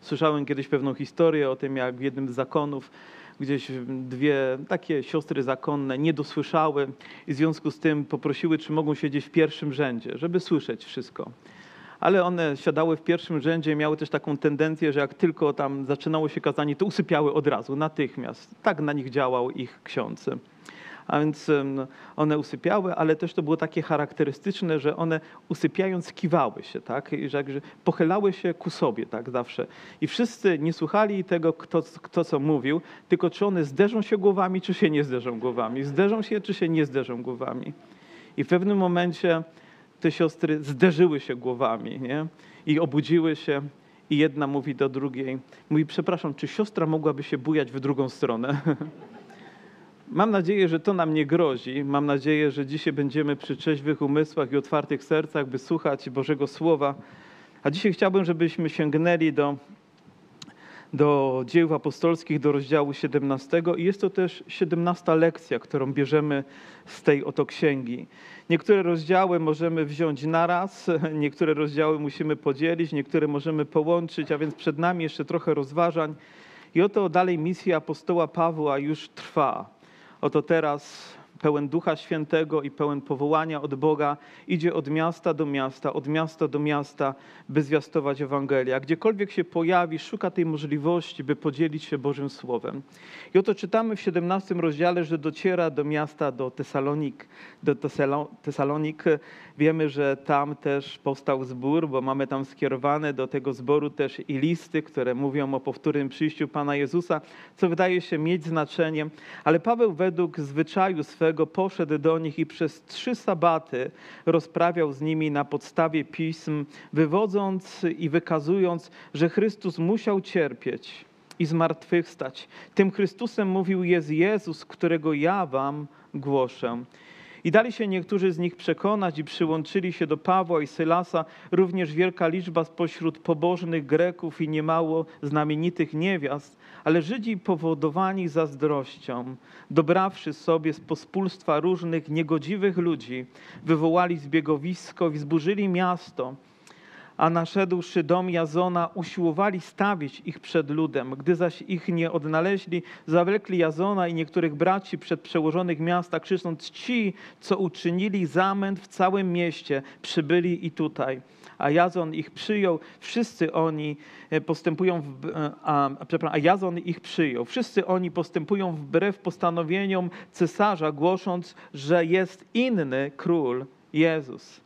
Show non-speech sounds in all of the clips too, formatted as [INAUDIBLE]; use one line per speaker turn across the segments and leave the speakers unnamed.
Słyszałem kiedyś pewną historię o tym, jak w jednym z zakonów gdzieś dwie takie siostry zakonne nie dosłyszały i w związku z tym poprosiły, czy mogą siedzieć w pierwszym rzędzie, żeby słyszeć wszystko. Ale one siadały w pierwszym rzędzie i miały też taką tendencję, że jak tylko tam zaczynało się kazanie, to usypiały od razu, natychmiast. Tak na nich działał ich ksiądz. A więc one usypiały, ale też to było takie charakterystyczne, że one usypiając kiwały się, tak? I że pochylały się ku sobie, tak zawsze. I wszyscy nie słuchali tego, kto, kto co mówił, tylko czy one zderzą się głowami, czy się nie zderzą głowami. Zderzą się, czy się nie zderzą głowami. I w pewnym momencie te siostry zderzyły się głowami, nie? I obudziły się. I jedna mówi do drugiej, mówi, przepraszam, czy siostra mogłaby się bujać w drugą stronę? [LAUGHS] Mam nadzieję, że to nam nie grozi. Mam nadzieję, że dzisiaj będziemy przy trzeźwych umysłach i otwartych sercach, by słuchać Bożego Słowa. A dzisiaj chciałbym, żebyśmy sięgnęli do, do dzieł apostolskich, do rozdziału 17. I jest to też 17 lekcja, którą bierzemy z tej oto księgi. Niektóre rozdziały możemy wziąć naraz, [LAUGHS] niektóre rozdziały musimy podzielić, niektóre możemy połączyć, a więc przed nami jeszcze trochę rozważań. I oto dalej misja apostoła Pawła już trwa. Oto teraz pełen Ducha Świętego i pełen powołania od Boga idzie od miasta do miasta, od miasta do miasta, by zwiastować Ewangelię. A gdziekolwiek się pojawi, szuka tej możliwości, by podzielić się Bożym Słowem. I oto czytamy w 17 rozdziale, że dociera do miasta, do Tesalonik. Do Tesalonik. Wiemy, że tam też powstał zbór, bo mamy tam skierowane do tego zboru też i listy, które mówią o powtórnym przyjściu Pana Jezusa, co wydaje się mieć znaczenie. Ale Paweł według zwyczaju swego poszedł do nich i przez trzy sabaty rozprawiał z nimi na podstawie pism, wywodząc i wykazując, że Chrystus musiał cierpieć i zmartwychwstać. Tym Chrystusem mówił jest Jezus, którego ja wam głoszę. I dali się niektórzy z nich przekonać i przyłączyli się do Pawła i Sylasa, również wielka liczba spośród pobożnych Greków i niemało znamienitych niewiast, ale Żydzi powodowani zazdrością, dobrawszy sobie z pospólstwa różnych niegodziwych ludzi, wywołali zbiegowisko i zburzyli miasto, a naszedłszy dom Jazona, usiłowali stawić ich przed ludem. Gdy zaś ich nie odnaleźli, zawlekli Jazona i niektórych braci przed przełożonych miasta, krzycząc, ci, co uczynili zamęt w całym mieście, przybyli i tutaj. A Jazon ich przyjął, wszyscy oni e, postępują, w, e, a, przepraszam, a Jazon ich przyjął. Wszyscy oni postępują wbrew postanowieniom cesarza, głosząc, że jest inny król, Jezus.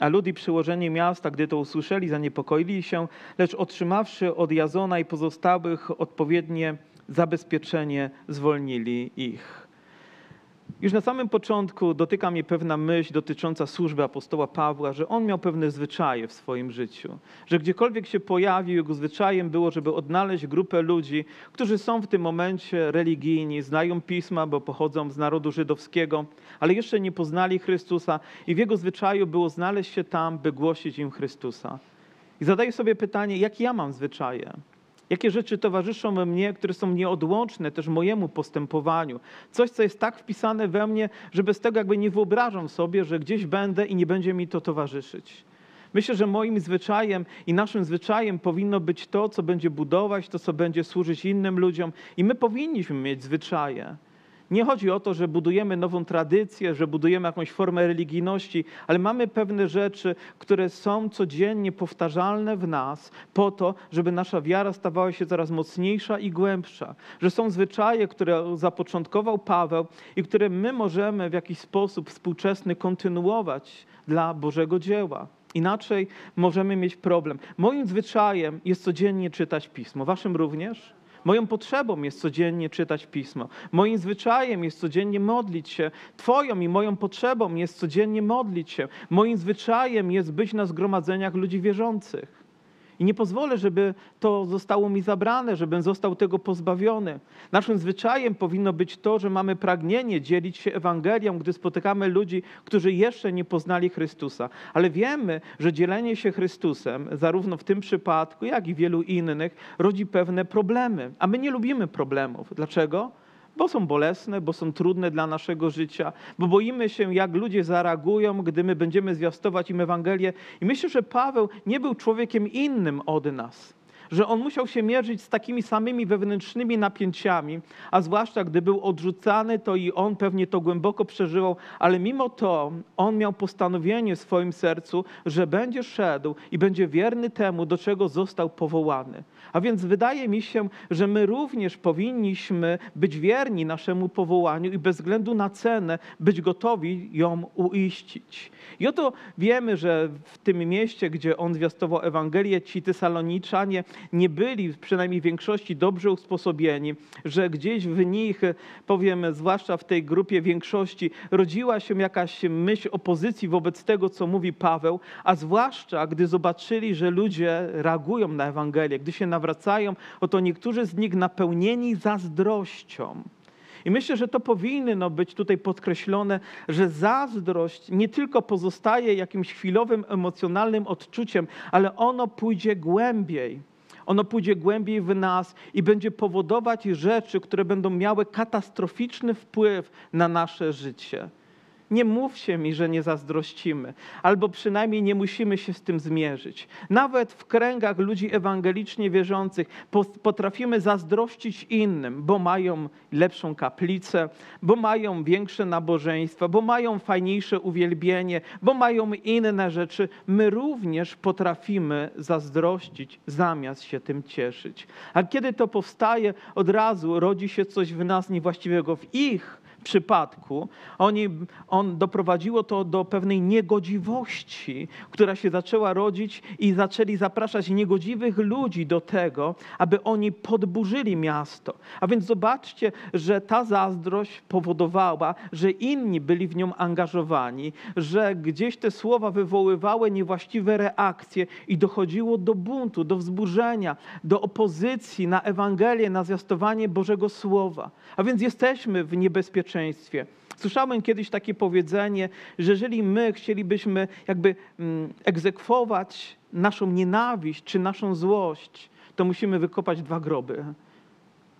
A lud i przyłożenie miasta, gdy to usłyszeli, zaniepokoili się, lecz otrzymawszy od Jazona i pozostałych odpowiednie zabezpieczenie, zwolnili ich. Już na samym początku dotyka mnie pewna myśl dotycząca służby apostoła Pawła, że on miał pewne zwyczaje w swoim życiu. Że gdziekolwiek się pojawił, jego zwyczajem było, żeby odnaleźć grupę ludzi, którzy są w tym momencie religijni, znają pisma, bo pochodzą z narodu żydowskiego, ale jeszcze nie poznali Chrystusa i w jego zwyczaju było znaleźć się tam, by głosić im Chrystusa. I zadaję sobie pytanie, jakie ja mam zwyczaje? Jakie rzeczy towarzyszą mnie, które są nieodłączne też mojemu postępowaniu? Coś, co jest tak wpisane we mnie, że bez tego jakby nie wyobrażam sobie, że gdzieś będę i nie będzie mi to towarzyszyć. Myślę, że moim zwyczajem i naszym zwyczajem powinno być to, co będzie budować, to, co będzie służyć innym ludziom, i my powinniśmy mieć zwyczaje. Nie chodzi o to, że budujemy nową tradycję, że budujemy jakąś formę religijności, ale mamy pewne rzeczy, które są codziennie powtarzalne w nas, po to, żeby nasza wiara stawała się coraz mocniejsza i głębsza. Że są zwyczaje, które zapoczątkował Paweł i które my możemy w jakiś sposób współczesny kontynuować dla Bożego dzieła. Inaczej możemy mieć problem. Moim zwyczajem jest codziennie czytać pismo. Waszym również? Moją potrzebą jest codziennie czytać pismo. Moim zwyczajem jest codziennie modlić się. Twoją i moją potrzebą jest codziennie modlić się. Moim zwyczajem jest być na zgromadzeniach ludzi wierzących. I nie pozwolę, żeby to zostało mi zabrane, żebym został tego pozbawiony. Naszym zwyczajem powinno być to, że mamy pragnienie dzielić się Ewangelią, gdy spotykamy ludzi, którzy jeszcze nie poznali Chrystusa. Ale wiemy, że dzielenie się Chrystusem, zarówno w tym przypadku, jak i wielu innych, rodzi pewne problemy. A my nie lubimy problemów. Dlaczego? Bo są bolesne, bo są trudne dla naszego życia, bo boimy się, jak ludzie zareagują, gdy my będziemy zwiastować im Ewangelię. I myślę, że Paweł nie był człowiekiem innym od nas. Że on musiał się mierzyć z takimi samymi wewnętrznymi napięciami, a zwłaszcza gdy był odrzucany, to i on pewnie to głęboko przeżywał, ale mimo to on miał postanowienie w swoim sercu, że będzie szedł i będzie wierny temu, do czego został powołany. A więc wydaje mi się, że my również powinniśmy być wierni naszemu powołaniu i bez względu na cenę być gotowi ją uiścić. I oto wiemy, że w tym mieście, gdzie on zwiastował Ewangelię, ci Tesaloniczanie nie byli, przynajmniej w większości, dobrze usposobieni, że gdzieś w nich, powiem, zwłaszcza w tej grupie większości, rodziła się jakaś myśl opozycji wobec tego, co mówi Paweł, a zwłaszcza gdy zobaczyli, że ludzie reagują na Ewangelię, gdy się nawracają, oto niektórzy z nich napełnieni zazdrością. I myślę, że to powinno być tutaj podkreślone, że zazdrość nie tylko pozostaje jakimś chwilowym emocjonalnym odczuciem, ale ono pójdzie głębiej. Ono pójdzie głębiej w nas i będzie powodować rzeczy, które będą miały katastroficzny wpływ na nasze życie. Nie mówcie mi, że nie zazdrościmy, albo przynajmniej nie musimy się z tym zmierzyć. Nawet w kręgach ludzi ewangelicznie wierzących potrafimy zazdrościć innym, bo mają lepszą kaplicę, bo mają większe nabożeństwa, bo mają fajniejsze uwielbienie, bo mają inne rzeczy. My również potrafimy zazdrościć, zamiast się tym cieszyć. A kiedy to powstaje, od razu rodzi się coś w nas niewłaściwego w ich przypadku oni, on doprowadziło to do pewnej niegodziwości, która się zaczęła rodzić i zaczęli zapraszać niegodziwych ludzi do tego, aby oni podburzyli miasto. A więc zobaczcie, że ta zazdrość powodowała, że inni byli w nią angażowani, że gdzieś te słowa wywoływały niewłaściwe reakcje i dochodziło do buntu, do wzburzenia, do opozycji na Ewangelię, na zwiastowanie Bożego Słowa. A więc jesteśmy w niebezpieczeństwie społeczeństwie. Słyszałem kiedyś takie powiedzenie, że jeżeli my chcielibyśmy jakby mm, egzekwować naszą nienawiść czy naszą złość, to musimy wykopać dwa groby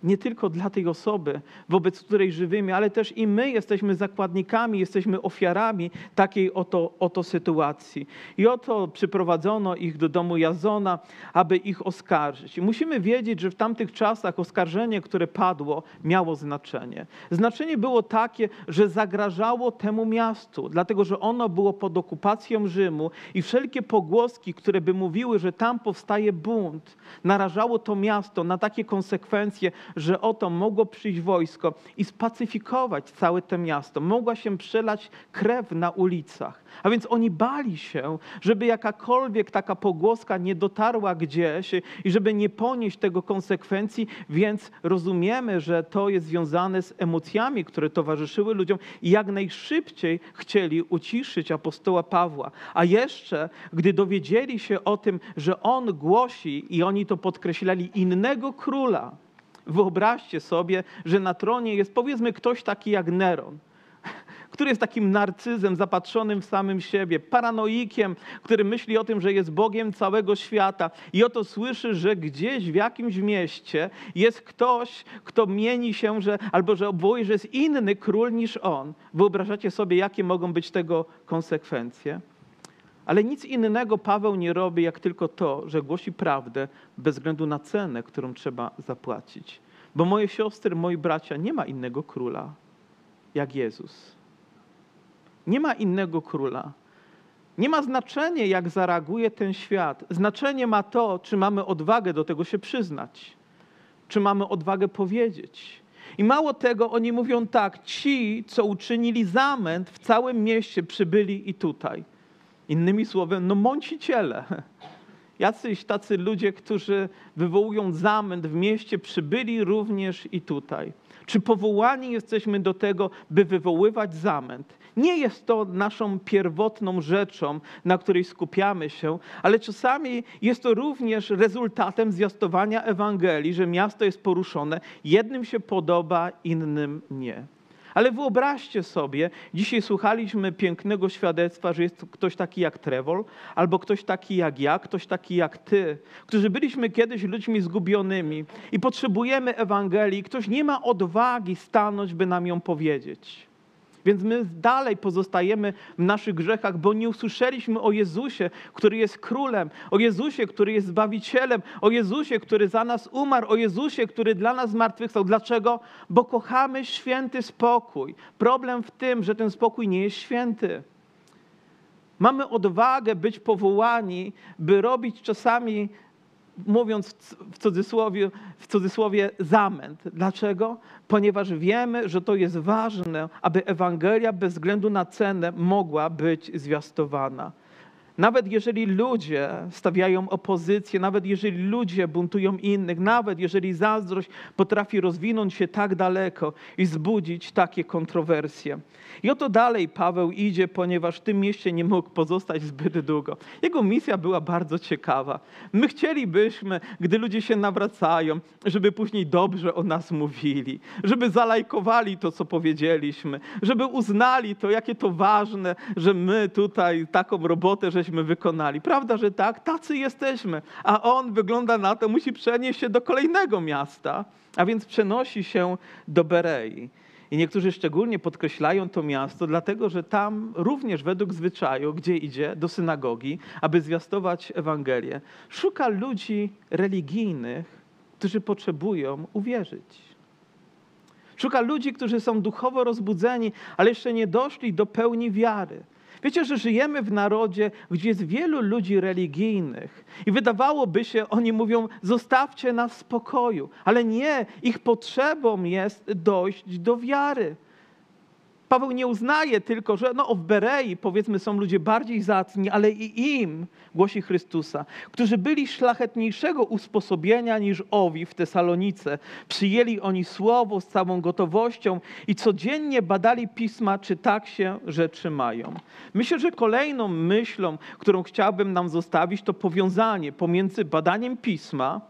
nie tylko dla tej osoby, wobec której żywymi, ale też i my jesteśmy zakładnikami, jesteśmy ofiarami takiej oto, oto sytuacji. I oto przyprowadzono ich do domu Jazona, aby ich oskarżyć. I musimy wiedzieć, że w tamtych czasach oskarżenie, które padło, miało znaczenie. Znaczenie było takie, że zagrażało temu miastu, dlatego że ono było pod okupacją Rzymu i wszelkie pogłoski, które by mówiły, że tam powstaje bunt, narażało to miasto na takie konsekwencje, że oto mogło przyjść wojsko i spacyfikować całe to miasto. Mogła się przelać krew na ulicach. A więc oni bali się, żeby jakakolwiek taka pogłoska nie dotarła gdzieś i żeby nie ponieść tego konsekwencji, więc rozumiemy, że to jest związane z emocjami, które towarzyszyły ludziom i jak najszybciej chcieli uciszyć apostoła Pawła. A jeszcze, gdy dowiedzieli się o tym, że on głosi i oni to podkreślali innego króla, Wyobraźcie sobie, że na tronie jest powiedzmy ktoś taki jak Neron, który jest takim narcyzem zapatrzonym w samym siebie, paranoikiem, który myśli o tym, że jest Bogiem całego świata i oto słyszy, że gdzieś w jakimś mieście jest ktoś, kto mieni się, że, albo że obwołuje, że jest inny król niż on. Wyobrażacie sobie, jakie mogą być tego konsekwencje? Ale nic innego Paweł nie robi, jak tylko to, że głosi prawdę bez względu na cenę, którą trzeba zapłacić. Bo moje siostry, moi bracia, nie ma innego króla jak Jezus. Nie ma innego króla. Nie ma znaczenia, jak zareaguje ten świat. Znaczenie ma to, czy mamy odwagę do tego się przyznać, czy mamy odwagę powiedzieć. I mało tego, oni mówią tak: ci, co uczynili zamęt w całym mieście, przybyli i tutaj. Innymi słowy, no mąciciele. [LAUGHS] Jacyś tacy ludzie, którzy wywołują zamęt w mieście, przybyli również i tutaj. Czy powołani jesteśmy do tego, by wywoływać zamęt? Nie jest to naszą pierwotną rzeczą, na której skupiamy się, ale czasami jest to również rezultatem zwiastowania Ewangelii, że miasto jest poruszone. Jednym się podoba, innym nie. Ale wyobraźcie sobie, dzisiaj słuchaliśmy pięknego świadectwa, że jest ktoś taki jak Trevor, albo ktoś taki jak ja, ktoś taki jak ty, którzy byliśmy kiedyś ludźmi zgubionymi i potrzebujemy Ewangelii. Ktoś nie ma odwagi stanąć, by nam ją powiedzieć. Więc my dalej pozostajemy w naszych grzechach, bo nie usłyszeliśmy o Jezusie, który jest królem, o Jezusie, który jest zbawicielem, o Jezusie, który za nas umarł, o Jezusie, który dla nas zmartwychwstał. Dlaczego? Bo kochamy święty spokój. Problem w tym, że ten spokój nie jest święty. Mamy odwagę być powołani, by robić czasami mówiąc w cudzysłowie, w cudzysłowie zamęt. Dlaczego? Ponieważ wiemy, że to jest ważne, aby Ewangelia bez względu na cenę mogła być zwiastowana. Nawet jeżeli ludzie stawiają opozycję, nawet jeżeli ludzie buntują innych, nawet jeżeli zazdrość potrafi rozwinąć się tak daleko i zbudzić takie kontrowersje. I oto dalej Paweł idzie, ponieważ w tym mieście nie mógł pozostać zbyt długo. Jego misja była bardzo ciekawa. My chcielibyśmy, gdy ludzie się nawracają, żeby później dobrze o nas mówili, żeby zalajkowali to, co powiedzieliśmy, żeby uznali to, jakie to ważne, że my tutaj taką robotę, że żeśmy wykonali. Prawda, że tak? Tacy jesteśmy. A on wygląda na to, musi przenieść się do kolejnego miasta, a więc przenosi się do Berei. I niektórzy szczególnie podkreślają to miasto, dlatego że tam również według zwyczaju, gdzie idzie do synagogi, aby zwiastować Ewangelię, szuka ludzi religijnych, którzy potrzebują uwierzyć. Szuka ludzi, którzy są duchowo rozbudzeni, ale jeszcze nie doszli do pełni wiary. Wiecie, że żyjemy w narodzie, gdzie jest wielu ludzi religijnych i wydawałoby się, oni mówią, zostawcie nas w spokoju, ale nie, ich potrzebą jest dojść do wiary. Paweł nie uznaje tylko, że no, w Berei powiedzmy są ludzie bardziej zacni, ale i im głosi Chrystusa, którzy byli szlachetniejszego usposobienia niż owi w Tesalonice. Przyjęli oni słowo z całą gotowością i codziennie badali pisma, czy tak się rzeczy mają. Myślę, że kolejną myślą, którą chciałbym nam zostawić, to powiązanie pomiędzy badaniem pisma,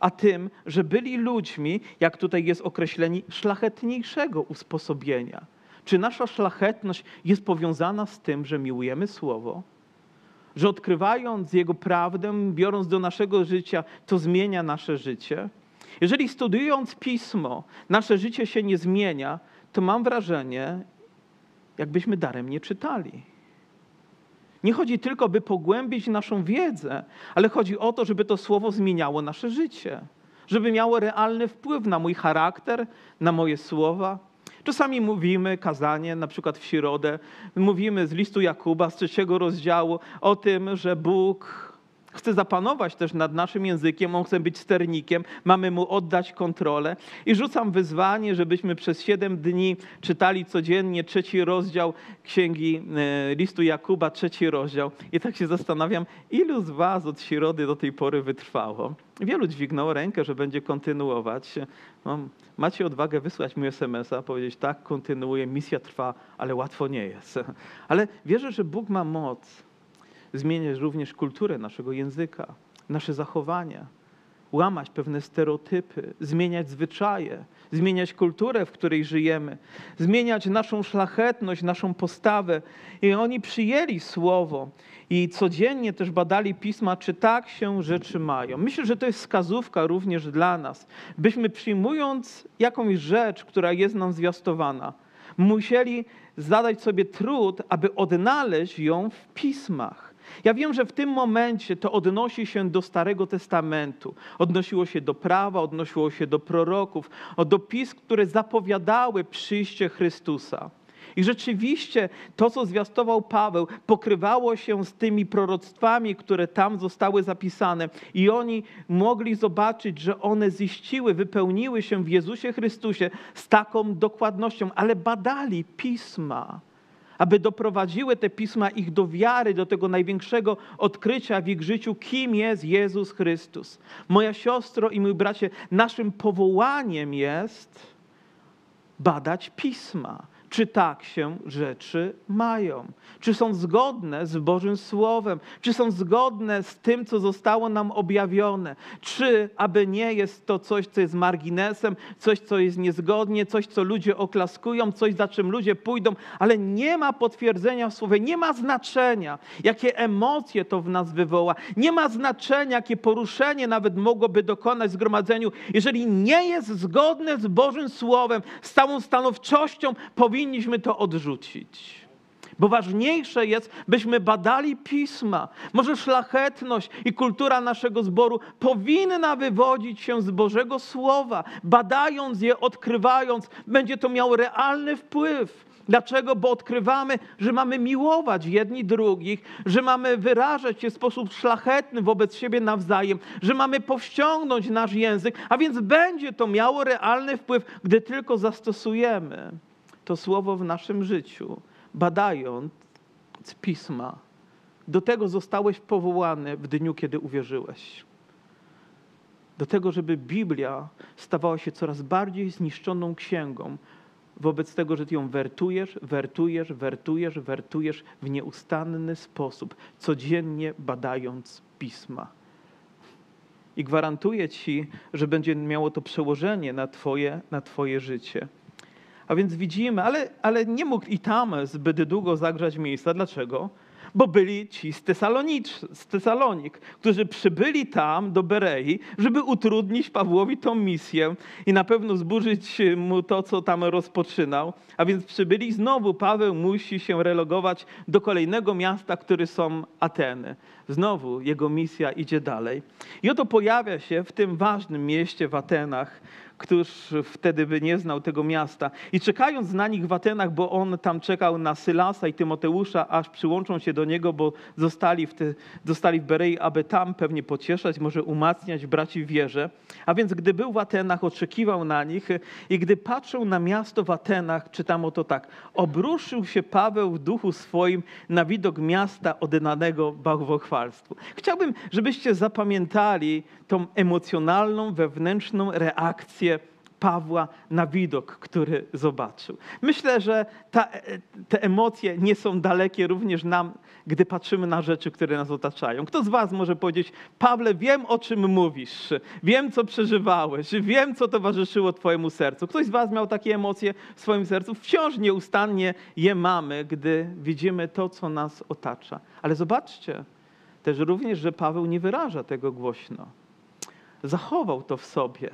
a tym, że byli ludźmi, jak tutaj jest określeni, szlachetniejszego usposobienia. Czy nasza szlachetność jest powiązana z tym, że miłujemy Słowo? Że odkrywając Jego prawdę, biorąc do naszego życia, to zmienia nasze życie? Jeżeli studiując Pismo, nasze życie się nie zmienia, to mam wrażenie, jakbyśmy darem nie czytali. Nie chodzi tylko, by pogłębić naszą wiedzę, ale chodzi o to, żeby to słowo zmieniało nasze życie, żeby miało realny wpływ na mój charakter, na moje słowa, Czasami mówimy kazanie, na przykład w środę, mówimy z listu Jakuba z trzeciego rozdziału o tym, że Bóg chce zapanować też nad naszym językiem, on chce być sternikiem, mamy mu oddać kontrolę. I rzucam wyzwanie, żebyśmy przez siedem dni czytali codziennie trzeci rozdział księgi e, listu Jakuba, trzeci rozdział. I tak się zastanawiam, ilu z was od środy do tej pory wytrwało? Wielu dźwignęło rękę, że będzie kontynuować. No, macie odwagę wysłać mi SMS-a, powiedzieć tak, kontynuuję, misja trwa, ale łatwo nie jest. Ale wierzę, że Bóg ma moc zmieniać również kulturę naszego języka, nasze zachowania, łamać pewne stereotypy, zmieniać zwyczaje, zmieniać kulturę, w której żyjemy, zmieniać naszą szlachetność, naszą postawę. I oni przyjęli słowo i codziennie też badali pisma, czy tak się rzeczy mają. Myślę, że to jest wskazówka również dla nas, byśmy przyjmując jakąś rzecz, która jest nam zwiastowana, musieli zadać sobie trud, aby odnaleźć ją w pismach. Ja wiem, że w tym momencie to odnosi się do Starego Testamentu. Odnosiło się do prawa, odnosiło się do proroków, do pism, które zapowiadały przyjście Chrystusa. I rzeczywiście to, co zwiastował Paweł, pokrywało się z tymi proroctwami, które tam zostały zapisane. I oni mogli zobaczyć, że one ziściły, wypełniły się w Jezusie Chrystusie z taką dokładnością, ale badali pisma aby doprowadziły te pisma ich do wiary, do tego największego odkrycia w ich życiu, kim jest Jezus Chrystus. Moja siostro i mój bracie, naszym powołaniem jest badać pisma czy tak się rzeczy mają, czy są zgodne z Bożym Słowem, czy są zgodne z tym, co zostało nam objawione, czy aby nie jest to coś, co jest marginesem, coś, co jest niezgodnie, coś, co ludzie oklaskują, coś, za czym ludzie pójdą, ale nie ma potwierdzenia w Słowie, nie ma znaczenia, jakie emocje to w nas wywoła, nie ma znaczenia, jakie poruszenie nawet mogłoby dokonać zgromadzeniu, jeżeli nie jest zgodne z Bożym Słowem, z całą stanowczością powinien powinniśmy to odrzucić. Bo ważniejsze jest, byśmy badali pisma. Może szlachetność i kultura naszego zboru powinna wywodzić się z Bożego Słowa. Badając je, odkrywając, będzie to miało realny wpływ. Dlaczego? Bo odkrywamy, że mamy miłować jedni drugich, że mamy wyrażać się w sposób szlachetny wobec siebie nawzajem, że mamy powściągnąć nasz język, a więc będzie to miało realny wpływ, gdy tylko zastosujemy to słowo w naszym życiu badając pisma. Do tego zostałeś powołany w dniu, kiedy uwierzyłeś. Do tego, żeby Biblia stawała się coraz bardziej zniszczoną księgą, wobec tego, że ty ją wertujesz, wertujesz, wertujesz, wertujesz w nieustanny sposób, codziennie badając pisma. I gwarantuję ci, że będzie miało to przełożenie na twoje, na twoje życie. A więc widzimy, ale, ale nie mógł i tam zbyt długo zagrzać miejsca. Dlaczego? Bo byli ci z, z Tesalonik, którzy przybyli tam do Berei, żeby utrudnić Pawłowi tą misję i na pewno zburzyć mu to, co tam rozpoczynał. A więc przybyli znowu Paweł musi się relogować do kolejnego miasta, które są Ateny. Znowu jego misja idzie dalej. I oto pojawia się w tym ważnym mieście w Atenach któż wtedy by nie znał tego miasta. I czekając na nich w Atenach, bo on tam czekał na Sylasa i Tymoteusza, aż przyłączą się do niego, bo zostali w, te, zostali w Berei, aby tam pewnie pocieszać, może umacniać braci w wierze. A więc gdy był w Atenach, oczekiwał na nich i gdy patrzył na miasto w Atenach, czytam o to tak, obruszył się Paweł w duchu swoim na widok miasta oddanego bałwochwalstwu. Chciałbym, żebyście zapamiętali tą emocjonalną, wewnętrzną reakcję Pawła na widok, który zobaczył. Myślę, że ta, te emocje nie są dalekie również nam, gdy patrzymy na rzeczy, które nas otaczają. Kto z Was może powiedzieć, Pawle, wiem o czym mówisz, wiem co przeżywałeś, wiem co towarzyszyło Twojemu sercu. Ktoś z Was miał takie emocje w swoim sercu? Wciąż nieustannie je mamy, gdy widzimy to, co nas otacza. Ale zobaczcie też również, że Paweł nie wyraża tego głośno zachował to w sobie.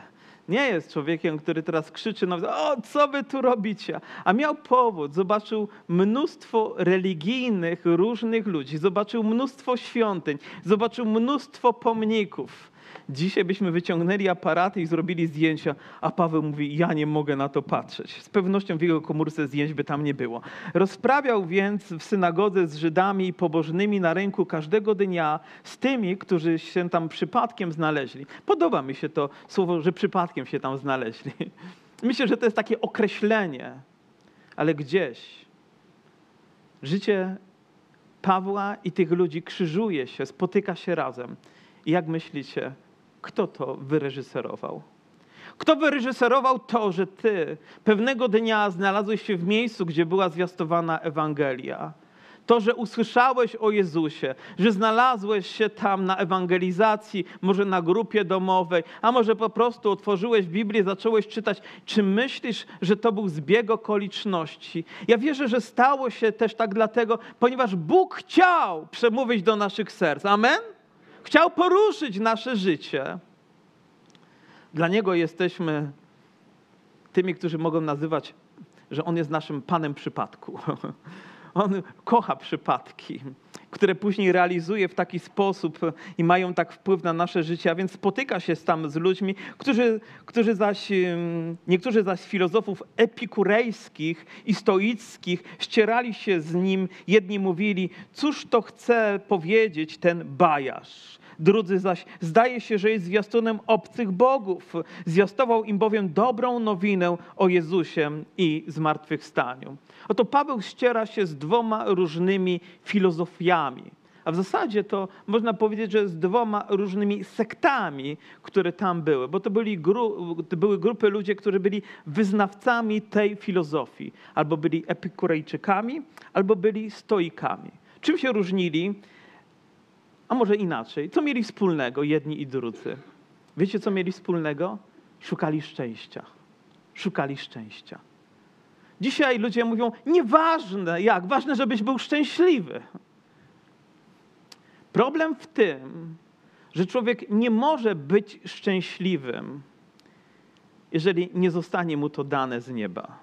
Nie jest człowiekiem, który teraz krzyczy na o co wy tu robicie? A miał powód, zobaczył mnóstwo religijnych, różnych ludzi, zobaczył mnóstwo świątyń, zobaczył mnóstwo pomników. Dzisiaj byśmy wyciągnęli aparaty i zrobili zdjęcia, a Paweł mówi: Ja nie mogę na to patrzeć. Z pewnością w jego komórce zdjęć by tam nie było. Rozprawiał więc w synagodze z Żydami pobożnymi na rynku każdego dnia z tymi, którzy się tam przypadkiem znaleźli. Podoba mi się to słowo, że przypadkiem się tam znaleźli. [LAUGHS] Myślę, że to jest takie określenie, ale gdzieś życie Pawła i tych ludzi krzyżuje się, spotyka się razem. Jak myślicie, kto to wyreżyserował? Kto wyreżyserował to, że ty pewnego dnia znalazłeś się w miejscu, gdzie była zwiastowana Ewangelia? To, że usłyszałeś o Jezusie, że znalazłeś się tam na ewangelizacji, może na grupie domowej, a może po prostu otworzyłeś Biblię, zacząłeś czytać. Czy myślisz, że to był zbieg okoliczności? Ja wierzę, że stało się też tak dlatego, ponieważ Bóg chciał przemówić do naszych serc. Amen? Chciał poruszyć nasze życie. Dla Niego jesteśmy tymi, którzy mogą nazywać, że On jest naszym Panem przypadku. [LAUGHS] On kocha przypadki, które później realizuje w taki sposób i mają tak wpływ na nasze życie, a więc spotyka się tam z ludźmi, którzy, którzy zaś, niektórzy zaś filozofów epikurejskich i stoickich ścierali się z nim. Jedni mówili, cóż to chce powiedzieć ten bajarz drudzy zaś zdaje się, że jest zwiastunem obcych bogów. Zwiastował im bowiem dobrą nowinę o Jezusie i zmartwychwstaniu. Oto Paweł ściera się z dwoma różnymi filozofiami. A w zasadzie to można powiedzieć, że z dwoma różnymi sektami, które tam były, bo to, byli gru, to były grupy ludzi, którzy byli wyznawcami tej filozofii. Albo byli epikurejczykami, albo byli stoikami. Czym się różnili? A może inaczej, co mieli wspólnego jedni i drudzy? Wiecie, co mieli wspólnego? Szukali szczęścia. Szukali szczęścia. Dzisiaj ludzie mówią, nieważne jak, ważne, żebyś był szczęśliwy. Problem w tym, że człowiek nie może być szczęśliwym, jeżeli nie zostanie mu to dane z nieba.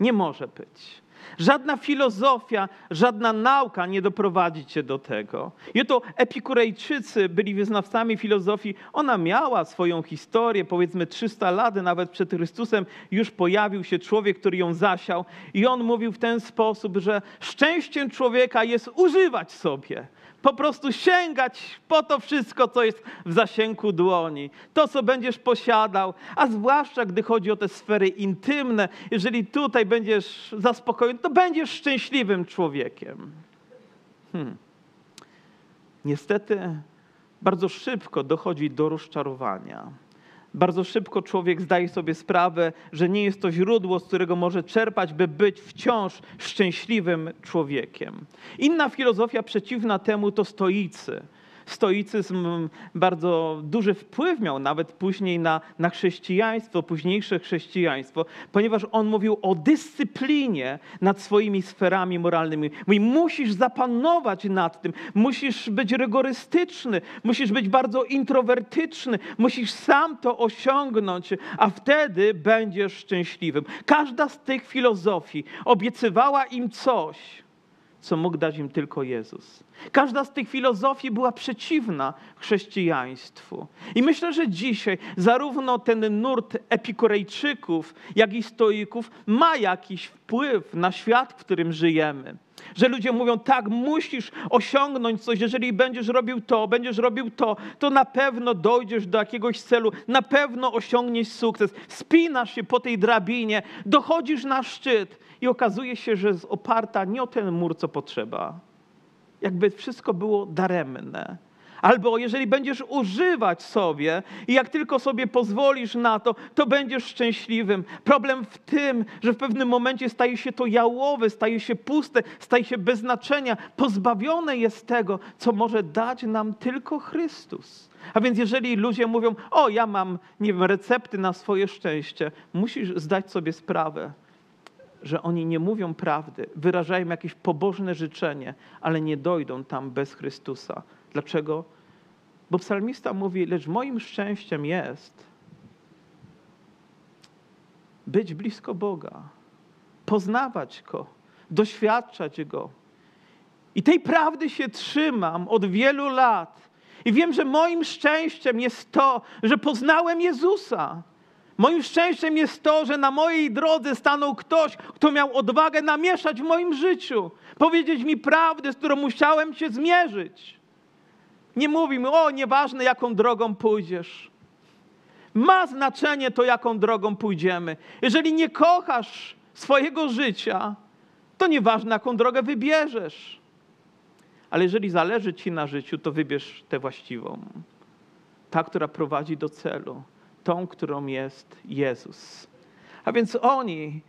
Nie może być. Żadna filozofia, żadna nauka nie doprowadzi cię do tego. I to epikurejczycy byli wyznawcami filozofii. Ona miała swoją historię, powiedzmy 300 lat nawet przed Chrystusem już pojawił się człowiek, który ją zasiał. I on mówił w ten sposób, że szczęściem człowieka jest używać sobie po prostu sięgać po to wszystko, co jest w zasięgu dłoni, to, co będziesz posiadał, a zwłaszcza gdy chodzi o te sfery intymne, jeżeli tutaj będziesz zaspokojony, to będziesz szczęśliwym człowiekiem. Hmm. Niestety, bardzo szybko dochodzi do rozczarowania bardzo szybko człowiek zdaje sobie sprawę, że nie jest to źródło, z którego może czerpać, by być wciąż szczęśliwym człowiekiem. Inna filozofia przeciwna temu to stoicy stoicyzm bardzo duży wpływ miał nawet później na, na chrześcijaństwo, późniejsze chrześcijaństwo, ponieważ on mówił o dyscyplinie nad swoimi sferami moralnymi. Mówi, musisz zapanować nad tym, musisz być rygorystyczny, musisz być bardzo introwertyczny, musisz sam to osiągnąć, a wtedy będziesz szczęśliwym. Każda z tych filozofii obiecywała im coś, co mógł dać im tylko Jezus. Każda z tych filozofii była przeciwna chrześcijaństwu. I myślę, że dzisiaj zarówno ten nurt epikurejczyków, jak i stoików ma jakiś wpływ na świat, w którym żyjemy. Że ludzie mówią, tak, musisz osiągnąć coś, jeżeli będziesz robił to, będziesz robił to, to na pewno dojdziesz do jakiegoś celu, na pewno osiągniesz sukces. Spinasz się po tej drabinie, dochodzisz na szczyt i okazuje się, że jest oparta nie o ten mur, co potrzeba. Jakby wszystko było daremne. Albo jeżeli będziesz używać sobie i jak tylko sobie pozwolisz na to, to będziesz szczęśliwym. Problem w tym, że w pewnym momencie staje się to jałowe, staje się puste, staje się bez znaczenia, pozbawione jest tego, co może dać nam tylko Chrystus. A więc jeżeli ludzie mówią, o ja mam, nie wiem, recepty na swoje szczęście, musisz zdać sobie sprawę, że oni nie mówią prawdy, wyrażają jakieś pobożne życzenie, ale nie dojdą tam bez Chrystusa. Dlaczego? Bo psalmista mówi, lecz moim szczęściem jest być blisko Boga, poznawać Go, doświadczać Go. I tej prawdy się trzymam od wielu lat. I wiem, że moim szczęściem jest to, że poznałem Jezusa. Moim szczęściem jest to, że na mojej drodze stanął ktoś, kto miał odwagę namieszać w moim życiu, powiedzieć mi prawdę, z którą musiałem się zmierzyć. Nie mówi mi, o, nieważne jaką drogą pójdziesz. Ma znaczenie to, jaką drogą pójdziemy. Jeżeli nie kochasz swojego życia, to nieważne, jaką drogę wybierzesz. Ale jeżeli zależy ci na życiu, to wybierz tę właściwą. Ta, która prowadzi do celu tą, którą jest Jezus. A więc oni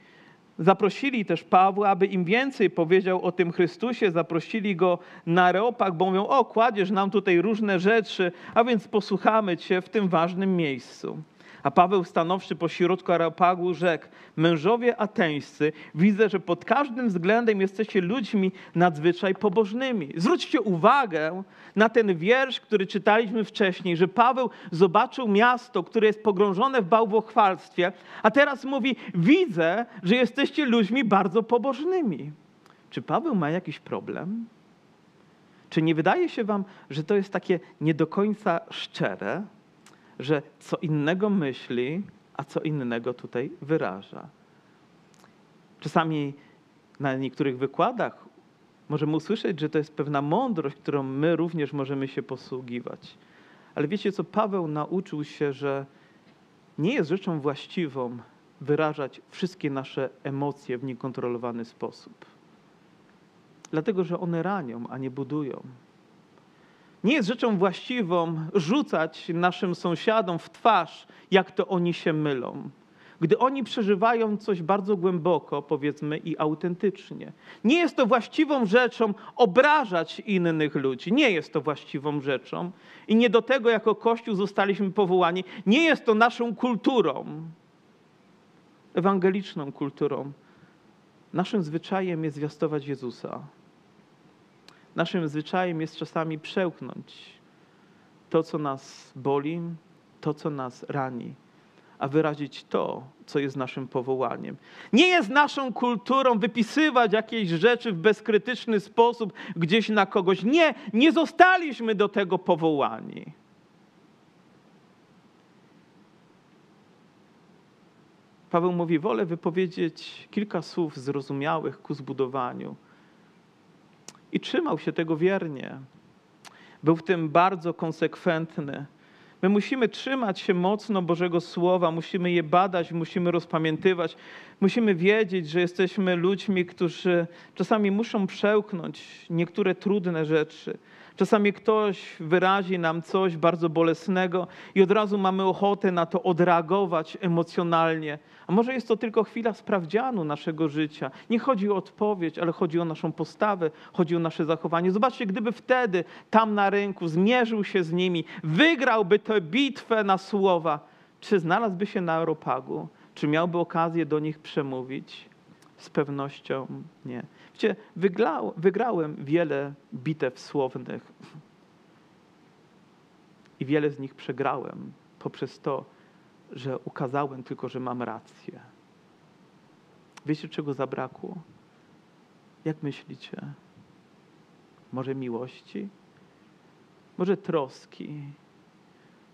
zaprosili też Pawła, aby im więcej powiedział o tym Chrystusie, zaprosili go na Reopag, bo mówią, o, kładziesz nam tutaj różne rzeczy, a więc posłuchamy Cię w tym ważnym miejscu. A Paweł stanowszy pośrodku Areopagu rzekł, mężowie ateńscy, widzę, że pod każdym względem jesteście ludźmi nadzwyczaj pobożnymi. Zwróćcie uwagę na ten wiersz, który czytaliśmy wcześniej, że Paweł zobaczył miasto, które jest pogrążone w bałwochwalstwie, a teraz mówi, widzę, że jesteście ludźmi bardzo pobożnymi. Czy Paweł ma jakiś problem? Czy nie wydaje się wam, że to jest takie nie do końca szczere? Że co innego myśli, a co innego tutaj wyraża. Czasami na niektórych wykładach możemy usłyszeć, że to jest pewna mądrość, którą my również możemy się posługiwać. Ale wiecie co? Paweł nauczył się, że nie jest rzeczą właściwą wyrażać wszystkie nasze emocje w niekontrolowany sposób. Dlatego, że one ranią, a nie budują. Nie jest rzeczą właściwą rzucać naszym sąsiadom w twarz, jak to oni się mylą. Gdy oni przeżywają coś bardzo głęboko, powiedzmy, i autentycznie. Nie jest to właściwą rzeczą obrażać innych ludzi. Nie jest to właściwą rzeczą. I nie do tego jako Kościół zostaliśmy powołani. Nie jest to naszą kulturą, ewangeliczną kulturą. Naszym zwyczajem jest zwiastować Jezusa Naszym zwyczajem jest czasami przełknąć to, co nas boli, to, co nas rani, a wyrazić to, co jest naszym powołaniem. Nie jest naszą kulturą wypisywać jakieś rzeczy w bezkrytyczny sposób gdzieś na kogoś. Nie, nie zostaliśmy do tego powołani. Paweł mówi: Wolę wypowiedzieć kilka słów zrozumiałych ku zbudowaniu. I trzymał się tego wiernie. Był w tym bardzo konsekwentny. My musimy trzymać się mocno Bożego Słowa, musimy je badać, musimy rozpamiętywać, musimy wiedzieć, że jesteśmy ludźmi, którzy czasami muszą przełknąć niektóre trudne rzeczy. Czasami ktoś wyrazi nam coś bardzo bolesnego i od razu mamy ochotę na to odreagować emocjonalnie. A może jest to tylko chwila sprawdzianu naszego życia. Nie chodzi o odpowiedź, ale chodzi o naszą postawę, chodzi o nasze zachowanie. Zobaczcie, gdyby wtedy tam na rynku zmierzył się z nimi, wygrałby tę bitwę na słowa, czy znalazłby się na Aeropagu? Czy miałby okazję do nich przemówić? Z pewnością nie. Wiecie, wygrał, wygrałem wiele bitew słownych i wiele z nich przegrałem poprzez to, że ukazałem tylko, że mam rację. Wiecie, czego zabrakło? Jak myślicie? Może miłości? Może troski?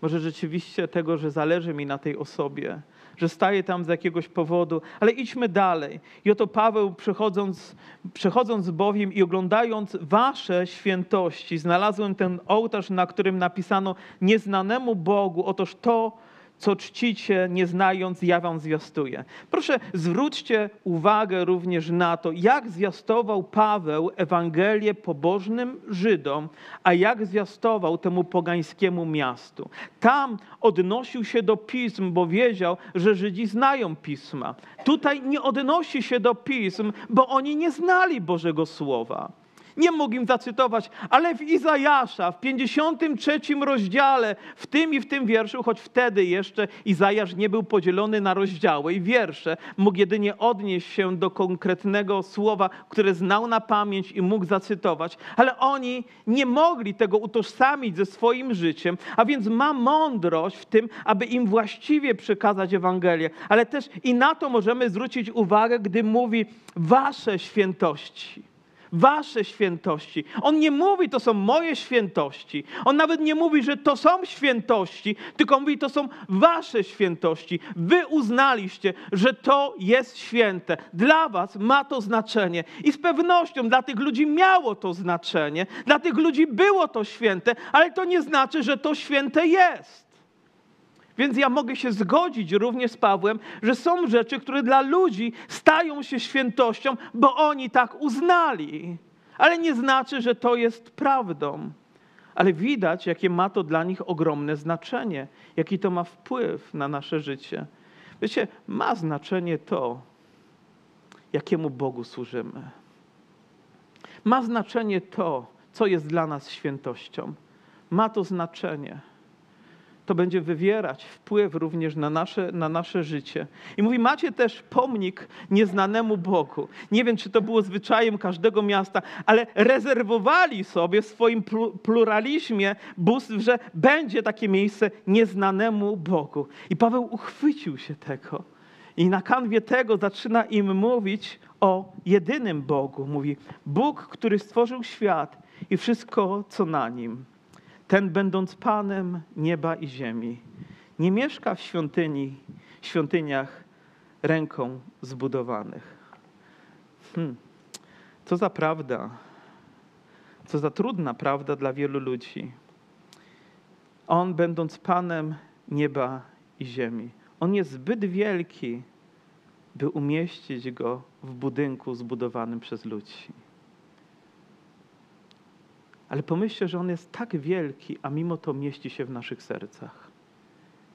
Może rzeczywiście tego, że zależy mi na tej osobie, że staje tam z jakiegoś powodu, ale idźmy dalej. I oto Paweł, przechodząc, przechodząc bowiem i oglądając wasze świętości, znalazłem ten ołtarz, na którym napisano nieznanemu Bogu, otoż to, co czcicie, nie znając, ja wam zwiastuję. Proszę, zwróćcie uwagę również na to, jak zwiastował Paweł Ewangelię pobożnym Żydom, a jak zwiastował temu pogańskiemu miastu. Tam odnosił się do pism, bo wiedział, że Żydzi znają pisma. Tutaj nie odnosi się do pism, bo oni nie znali Bożego Słowa. Nie mógł im zacytować, ale w Izajasza, w 53 rozdziale, w tym i w tym wierszu, choć wtedy jeszcze Izajasz nie był podzielony na rozdziały i wiersze, mógł jedynie odnieść się do konkretnego słowa, które znał na pamięć i mógł zacytować, ale oni nie mogli tego utożsamić ze swoim życiem, a więc ma mądrość w tym, aby im właściwie przekazać Ewangelię, ale też i na to możemy zwrócić uwagę, gdy mówi wasze świętości wasze świętości. On nie mówi, to są moje świętości. On nawet nie mówi, że to są świętości, tylko mówi, to są wasze świętości. Wy uznaliście, że to jest święte. Dla was ma to znaczenie. I z pewnością dla tych ludzi miało to znaczenie. Dla tych ludzi było to święte, ale to nie znaczy, że to święte jest. Więc ja mogę się zgodzić również z Pawłem, że są rzeczy, które dla ludzi stają się świętością, bo oni tak uznali. Ale nie znaczy, że to jest prawdą. Ale widać, jakie ma to dla nich ogromne znaczenie, jaki to ma wpływ na nasze życie. Wiecie, ma znaczenie to, jakiemu Bogu służymy. Ma znaczenie to, co jest dla nas świętością. Ma to znaczenie to będzie wywierać wpływ również na nasze, na nasze życie. I mówi, macie też pomnik nieznanemu Bogu. Nie wiem, czy to było zwyczajem każdego miasta, ale rezerwowali sobie w swoim pluralizmie bóstw, że będzie takie miejsce nieznanemu Bogu. I Paweł uchwycił się tego. I na kanwie tego zaczyna im mówić o jedynym Bogu. Mówi, Bóg, który stworzył świat i wszystko, co na nim ten będąc Panem nieba i ziemi, nie mieszka w świątyni, świątyniach ręką zbudowanych. Hmm. Co za prawda, co za trudna prawda dla wielu ludzi. On, będąc Panem nieba i ziemi, on jest zbyt wielki, by umieścić go w budynku zbudowanym przez ludzi. Ale pomyślcie, że On jest tak wielki, a mimo to mieści się w naszych sercach.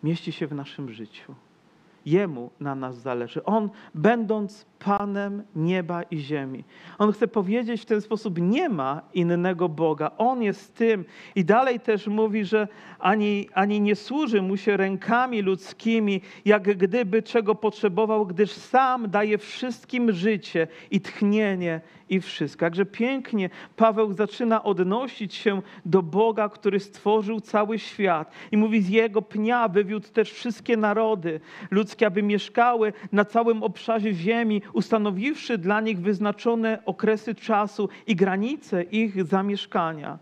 Mieści się w naszym życiu. Jemu na nas zależy. On, będąc Panem nieba i ziemi, On chce powiedzieć w ten sposób: nie ma innego Boga. On jest tym. I dalej też mówi, że ani, ani nie służy mu się rękami ludzkimi, jak gdyby czego potrzebował, gdyż sam daje wszystkim życie i tchnienie i wszystko. Jakże pięknie Paweł zaczyna odnosić się do Boga, który stworzył cały świat i mówi: z jego pnia wywiódł też wszystkie narody ludzkie, aby mieszkały na całym obszarze ziemi, ustanowiwszy dla nich wyznaczone okresy czasu i granice ich zamieszkania.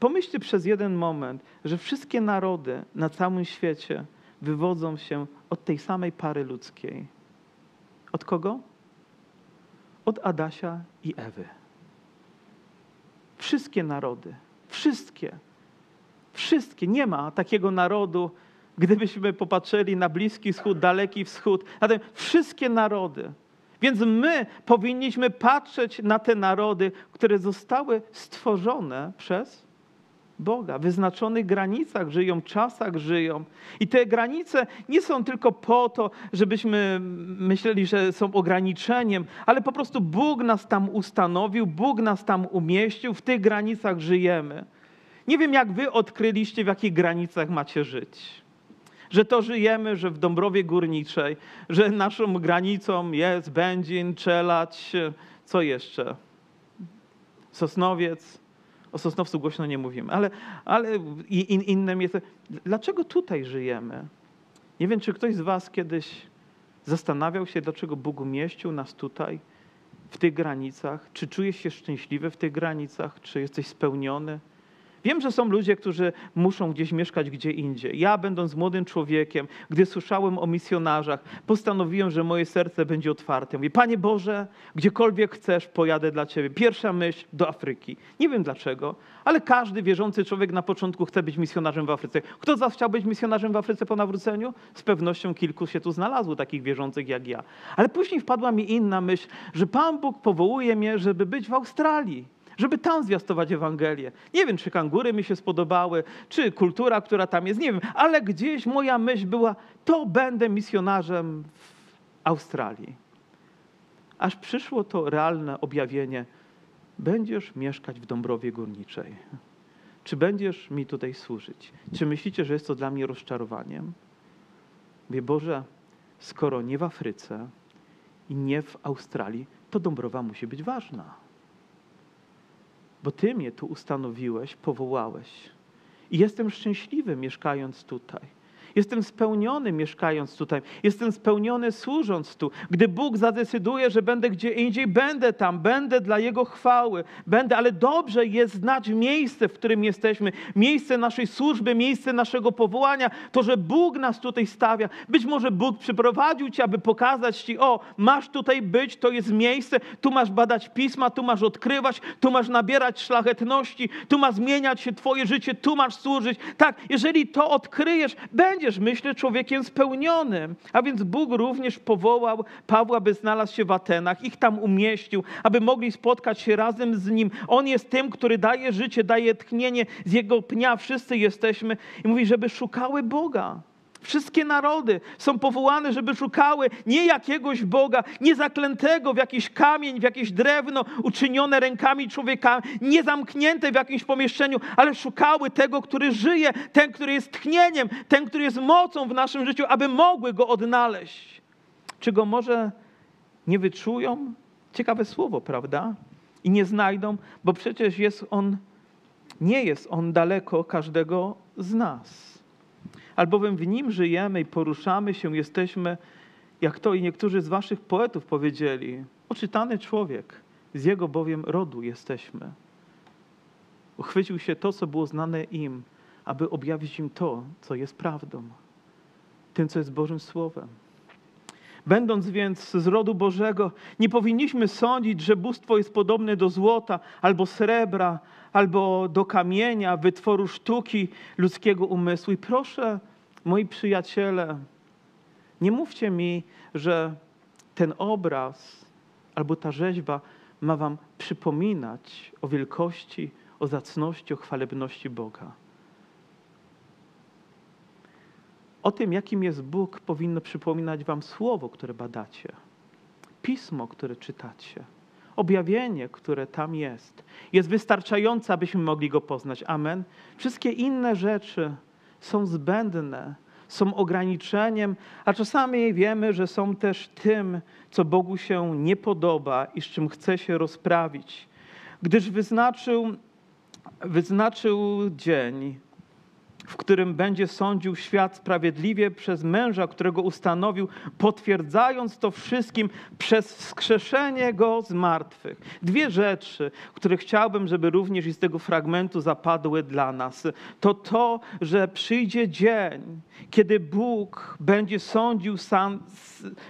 Pomyślcie przez jeden moment, że wszystkie narody na całym świecie wywodzą się od tej samej pary ludzkiej. Od kogo? Od Adasia i Ewy. Wszystkie narody, wszystkie, wszystkie. Nie ma takiego narodu, gdybyśmy popatrzyli na Bliski Wschód, Daleki Wschód, zatem wszystkie narody. Więc my powinniśmy patrzeć na te narody, które zostały stworzone przez Boga. W wyznaczonych granicach żyją, czasach żyją. I te granice nie są tylko po to, żebyśmy myśleli, że są ograniczeniem, ale po prostu Bóg nas tam ustanowił, Bóg nas tam umieścił, w tych granicach żyjemy. Nie wiem, jak wy odkryliście, w jakich granicach macie żyć że to żyjemy, że w Dąbrowie Górniczej, że naszą granicą jest Będzin, Czelać, co jeszcze? Sosnowiec. O Sosnowcu głośno nie mówimy, ale, ale in, inne miejsce. Dlaczego tutaj żyjemy? Nie wiem, czy ktoś z was kiedyś zastanawiał się, dlaczego Bóg umieścił nas tutaj, w tych granicach. Czy czujesz się szczęśliwy w tych granicach? Czy jesteś spełniony? Wiem, że są ludzie, którzy muszą gdzieś mieszkać gdzie indziej. Ja, będąc młodym człowiekiem, gdy słyszałem o misjonarzach, postanowiłem, że moje serce będzie otwarte. Mówię, Panie Boże, gdziekolwiek chcesz, pojadę dla Ciebie. Pierwsza myśl do Afryki. Nie wiem dlaczego, ale każdy wierzący człowiek na początku chce być misjonarzem w Afryce. Kto z Was chciał być misjonarzem w Afryce po nawróceniu? Z pewnością kilku się tu znalazło, takich wierzących jak ja. Ale później wpadła mi inna myśl, że Pan Bóg powołuje mnie, żeby być w Australii żeby tam zwiastować Ewangelię. Nie wiem, czy kangury mi się spodobały, czy kultura, która tam jest, nie wiem, ale gdzieś moja myśl była, to będę misjonarzem w Australii. Aż przyszło to realne objawienie, będziesz mieszkać w Dąbrowie Górniczej. Czy będziesz mi tutaj służyć? Czy myślicie, że jest to dla mnie rozczarowaniem? Mówię, Boże, skoro nie w Afryce i nie w Australii, to Dąbrowa musi być ważna bo Ty mnie tu ustanowiłeś, powołałeś. I jestem szczęśliwy mieszkając tutaj. Jestem spełniony mieszkając tutaj. Jestem spełniony służąc tu. Gdy Bóg zadecyduje, że będę gdzie indziej, będę tam, będę dla Jego chwały, będę, ale dobrze jest znać miejsce, w którym jesteśmy, miejsce naszej służby, miejsce naszego powołania, to, że Bóg nas tutaj stawia. Być może Bóg przyprowadził Cię, aby pokazać Ci, o, masz tutaj być, to jest miejsce, tu masz badać pisma, tu masz odkrywać, tu masz nabierać szlachetności, tu ma zmieniać się Twoje życie, tu masz służyć. Tak, jeżeli to odkryjesz, będzie będziesz, myślę, człowiekiem spełnionym. A więc Bóg również powołał Pawła, by znalazł się w Atenach, ich tam umieścił, aby mogli spotkać się razem z nim. On jest tym, który daje życie, daje tchnienie. Z jego pnia wszyscy jesteśmy. I mówi, żeby szukały Boga. Wszystkie narody są powołane, żeby szukały nie jakiegoś Boga, nie zaklętego w jakiś kamień, w jakieś drewno uczynione rękami człowieka, nie zamknięte w jakimś pomieszczeniu, ale szukały tego, który żyje, ten, który jest tchnieniem, ten, który jest mocą w naszym życiu, aby mogły go odnaleźć. Czy go może nie wyczują? Ciekawe słowo, prawda? I nie znajdą, bo przecież jest on, nie jest on daleko każdego z nas albowiem w nim żyjemy i poruszamy się, jesteśmy, jak to i niektórzy z waszych poetów powiedzieli, oczytany człowiek, z jego bowiem rodu jesteśmy. Uchwycił się to, co było znane im, aby objawić im to, co jest prawdą, tym, co jest Bożym Słowem. Będąc więc z rodu Bożego, nie powinniśmy sądzić, że bóstwo jest podobne do złota albo srebra, albo do kamienia, wytworu sztuki ludzkiego umysłu. I proszę, moi przyjaciele, nie mówcie mi, że ten obraz albo ta rzeźba ma wam przypominać o wielkości, o zacności, o chwalebności Boga. O tym, jakim jest Bóg, powinno przypominać Wam słowo, które badacie, pismo, które czytacie, objawienie, które tam jest. Jest wystarczające, abyśmy mogli go poznać. Amen. Wszystkie inne rzeczy są zbędne, są ograniczeniem, a czasami wiemy, że są też tym, co Bogu się nie podoba i z czym chce się rozprawić. Gdyż wyznaczył, wyznaczył dzień, w którym będzie sądził świat sprawiedliwie przez męża, którego ustanowił, potwierdzając to wszystkim przez wskrzeszenie go z martwych. Dwie rzeczy, które chciałbym, żeby również z tego fragmentu zapadły dla nas. To to, że przyjdzie dzień, kiedy Bóg będzie sądził sam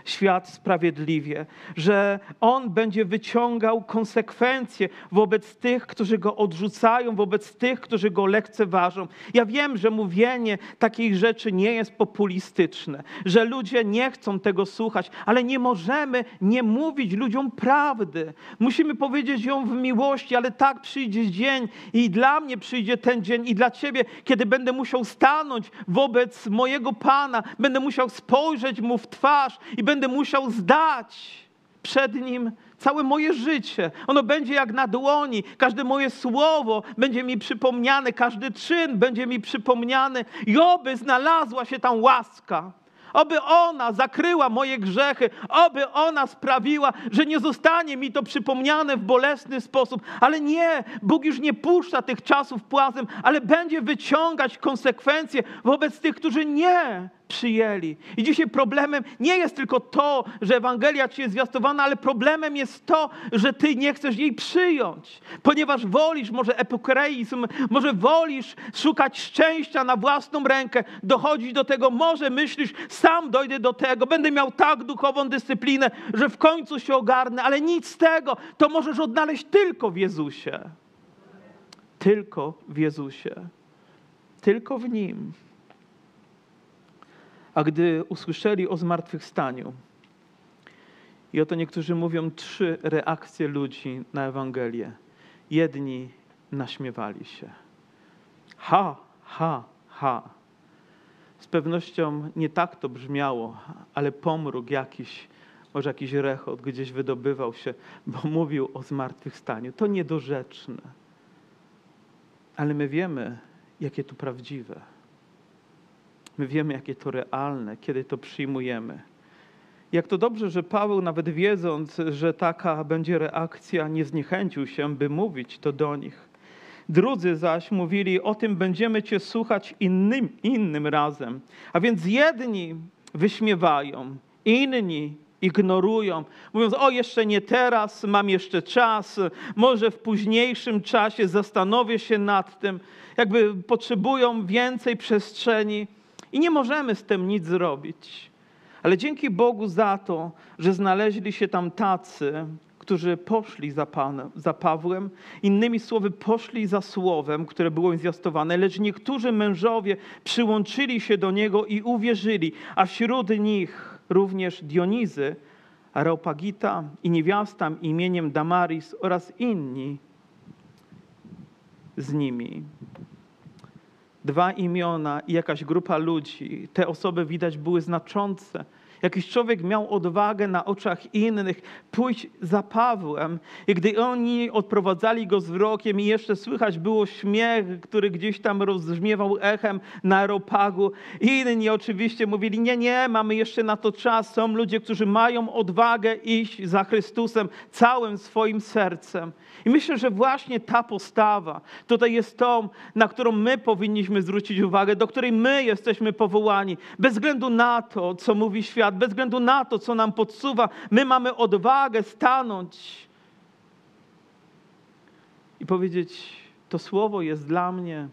świat sprawiedliwie, że On będzie wyciągał konsekwencje wobec tych, którzy Go odrzucają, wobec tych, którzy Go lekceważą. Ja wiem, że mówienie takich rzeczy nie jest populistyczne, że ludzie nie chcą tego słuchać, ale nie możemy nie mówić ludziom prawdy. Musimy powiedzieć ją w miłości, ale tak przyjdzie dzień i dla mnie przyjdzie ten dzień i dla Ciebie, kiedy będę musiał stanąć wobec mojego Pana, będę musiał spojrzeć Mu w twarz i będę musiał zdać przed Nim całe moje życie. Ono będzie jak na dłoni. Każde moje słowo będzie mi przypomniane, każdy czyn będzie mi przypomniany. I oby znalazła się tam łaska. Oby ona zakryła moje grzechy, oby ona sprawiła, że nie zostanie mi to przypomniane w bolesny sposób. Ale nie, Bóg już nie puszcza tych czasów płazem, ale będzie wyciągać konsekwencje wobec tych, którzy nie przyjęli. I dzisiaj problemem nie jest tylko to, że Ewangelia ci jest zwiastowana, ale problemem jest to, że ty nie chcesz jej przyjąć, ponieważ wolisz może epokreizm, może wolisz szukać szczęścia na własną rękę, dochodzić do tego, może myślisz, sam dojdę do tego, będę miał tak duchową dyscyplinę, że w końcu się ogarnę, ale nic z tego, to możesz odnaleźć tylko w Jezusie. Tylko w Jezusie. Tylko w Nim. A gdy usłyszeli o zmartwychwstaniu, i oto niektórzy mówią trzy reakcje ludzi na Ewangelię. Jedni naśmiewali się. Ha, ha, ha. Z pewnością nie tak to brzmiało, ale pomruk jakiś, może jakiś rechot gdzieś wydobywał się, bo mówił o zmartwychwstaniu. To niedorzeczne. Ale my wiemy, jakie to prawdziwe. My wiemy, jakie to realne, kiedy to przyjmujemy. Jak to dobrze, że Paweł, nawet wiedząc, że taka będzie reakcja, nie zniechęcił się, by mówić to do nich. Drudzy zaś mówili, o tym będziemy Cię słuchać innym, innym razem. A więc jedni wyśmiewają, inni ignorują, mówiąc: O, jeszcze nie teraz, mam jeszcze czas, może w późniejszym czasie zastanowię się nad tym. Jakby potrzebują więcej przestrzeni. I nie możemy z tym nic zrobić. Ale dzięki Bogu za to, że znaleźli się tam tacy, którzy poszli za, Panem, za Pawłem, innymi słowy, poszli za słowem, które było im zwiastowane, lecz niektórzy mężowie przyłączyli się do niego i uwierzyli, a wśród nich również Dionizy, Areopagita i niewiasta imieniem Damaris oraz inni z nimi dwa imiona i jakaś grupa ludzi. Te osoby widać były znaczące. Jakiś człowiek miał odwagę na oczach innych pójść za Pawłem. I gdy oni odprowadzali go z wrokiem i jeszcze słychać było śmiech, który gdzieś tam rozbrzmiewał echem na aeropagu, inni oczywiście mówili, nie, nie, mamy jeszcze na to czas. Są ludzie, którzy mają odwagę iść za Chrystusem całym swoim sercem. I myślę, że właśnie ta postawa tutaj jest tą, na którą my powinniśmy zwrócić uwagę, do której my jesteśmy powołani. Bez względu na to, co mówi świat, bez względu na to, co nam podsuwa, my mamy odwagę stanąć i powiedzieć: To słowo jest dla mnie,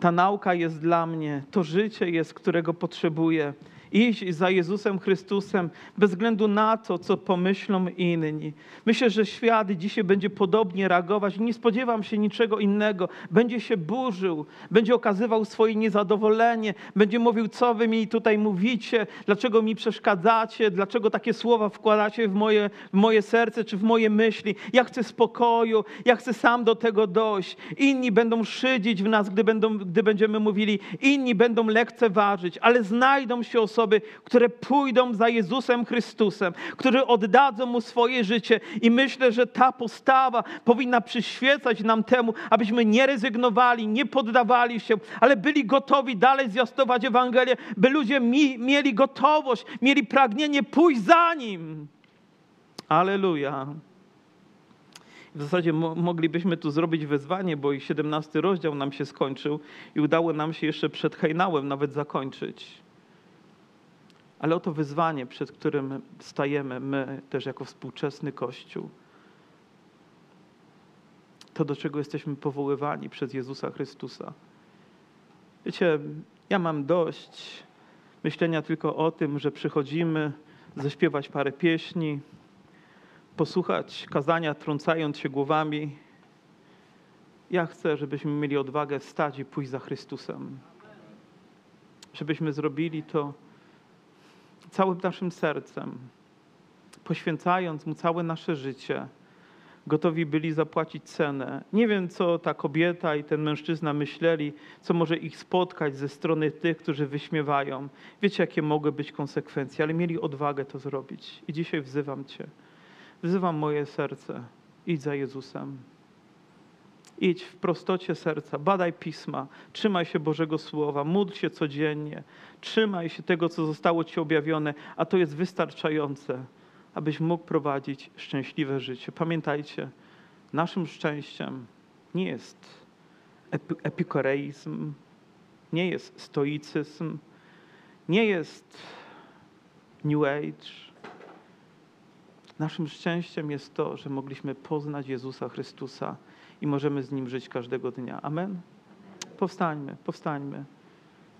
ta nauka jest dla mnie, to życie jest, którego potrzebuję. Iść za Jezusem Chrystusem bez względu na to, co pomyślą inni. Myślę, że świat dzisiaj będzie podobnie reagować. Nie spodziewam się niczego innego. Będzie się burzył, będzie okazywał swoje niezadowolenie, będzie mówił, co wy mi tutaj mówicie, dlaczego mi przeszkadzacie, dlaczego takie słowa wkładacie w moje, w moje serce czy w moje myśli. Ja chcę spokoju, ja chcę sam do tego dojść. Inni będą szydzić w nas, gdy, będą, gdy będziemy mówili, inni będą lekceważyć, ale znajdą się osoby, które pójdą za Jezusem Chrystusem, które oddadzą Mu swoje życie i myślę, że ta postawa powinna przyświecać nam temu, abyśmy nie rezygnowali, nie poddawali się, ale byli gotowi dalej zwiastować Ewangelię, by ludzie mi, mieli gotowość, mieli pragnienie pójść za Nim. Aleluja. W zasadzie mo- moglibyśmy tu zrobić wezwanie, bo i 17 rozdział nam się skończył i udało nam się jeszcze przed hejnałem nawet zakończyć. Ale oto wyzwanie, przed którym stajemy my też jako współczesny Kościół. To, do czego jesteśmy powoływani przez Jezusa Chrystusa. Wiecie, ja mam dość myślenia tylko o tym, że przychodzimy zaśpiewać parę pieśni, posłuchać kazania, trącając się głowami. Ja chcę, żebyśmy mieli odwagę wstać i pójść za Chrystusem. Żebyśmy zrobili to całym naszym sercem, poświęcając Mu całe nasze życie. Gotowi byli zapłacić cenę. Nie wiem, co ta kobieta i ten mężczyzna myśleli, co może ich spotkać ze strony tych, którzy wyśmiewają. Wiecie, jakie mogły być konsekwencje, ale mieli odwagę to zrobić. I dzisiaj wzywam Cię. Wzywam moje serce. Idź za Jezusem. Idź w prostocie serca, badaj pisma, trzymaj się Bożego Słowa, módl się codziennie, trzymaj się tego, co zostało Ci objawione, a to jest wystarczające, abyś mógł prowadzić szczęśliwe życie. Pamiętajcie, naszym szczęściem nie jest epi- epikureizm, nie jest stoicyzm, nie jest New Age, Naszym szczęściem jest to, że mogliśmy poznać Jezusa Chrystusa i możemy z Nim żyć każdego dnia. Amen? Powstańmy, powstańmy.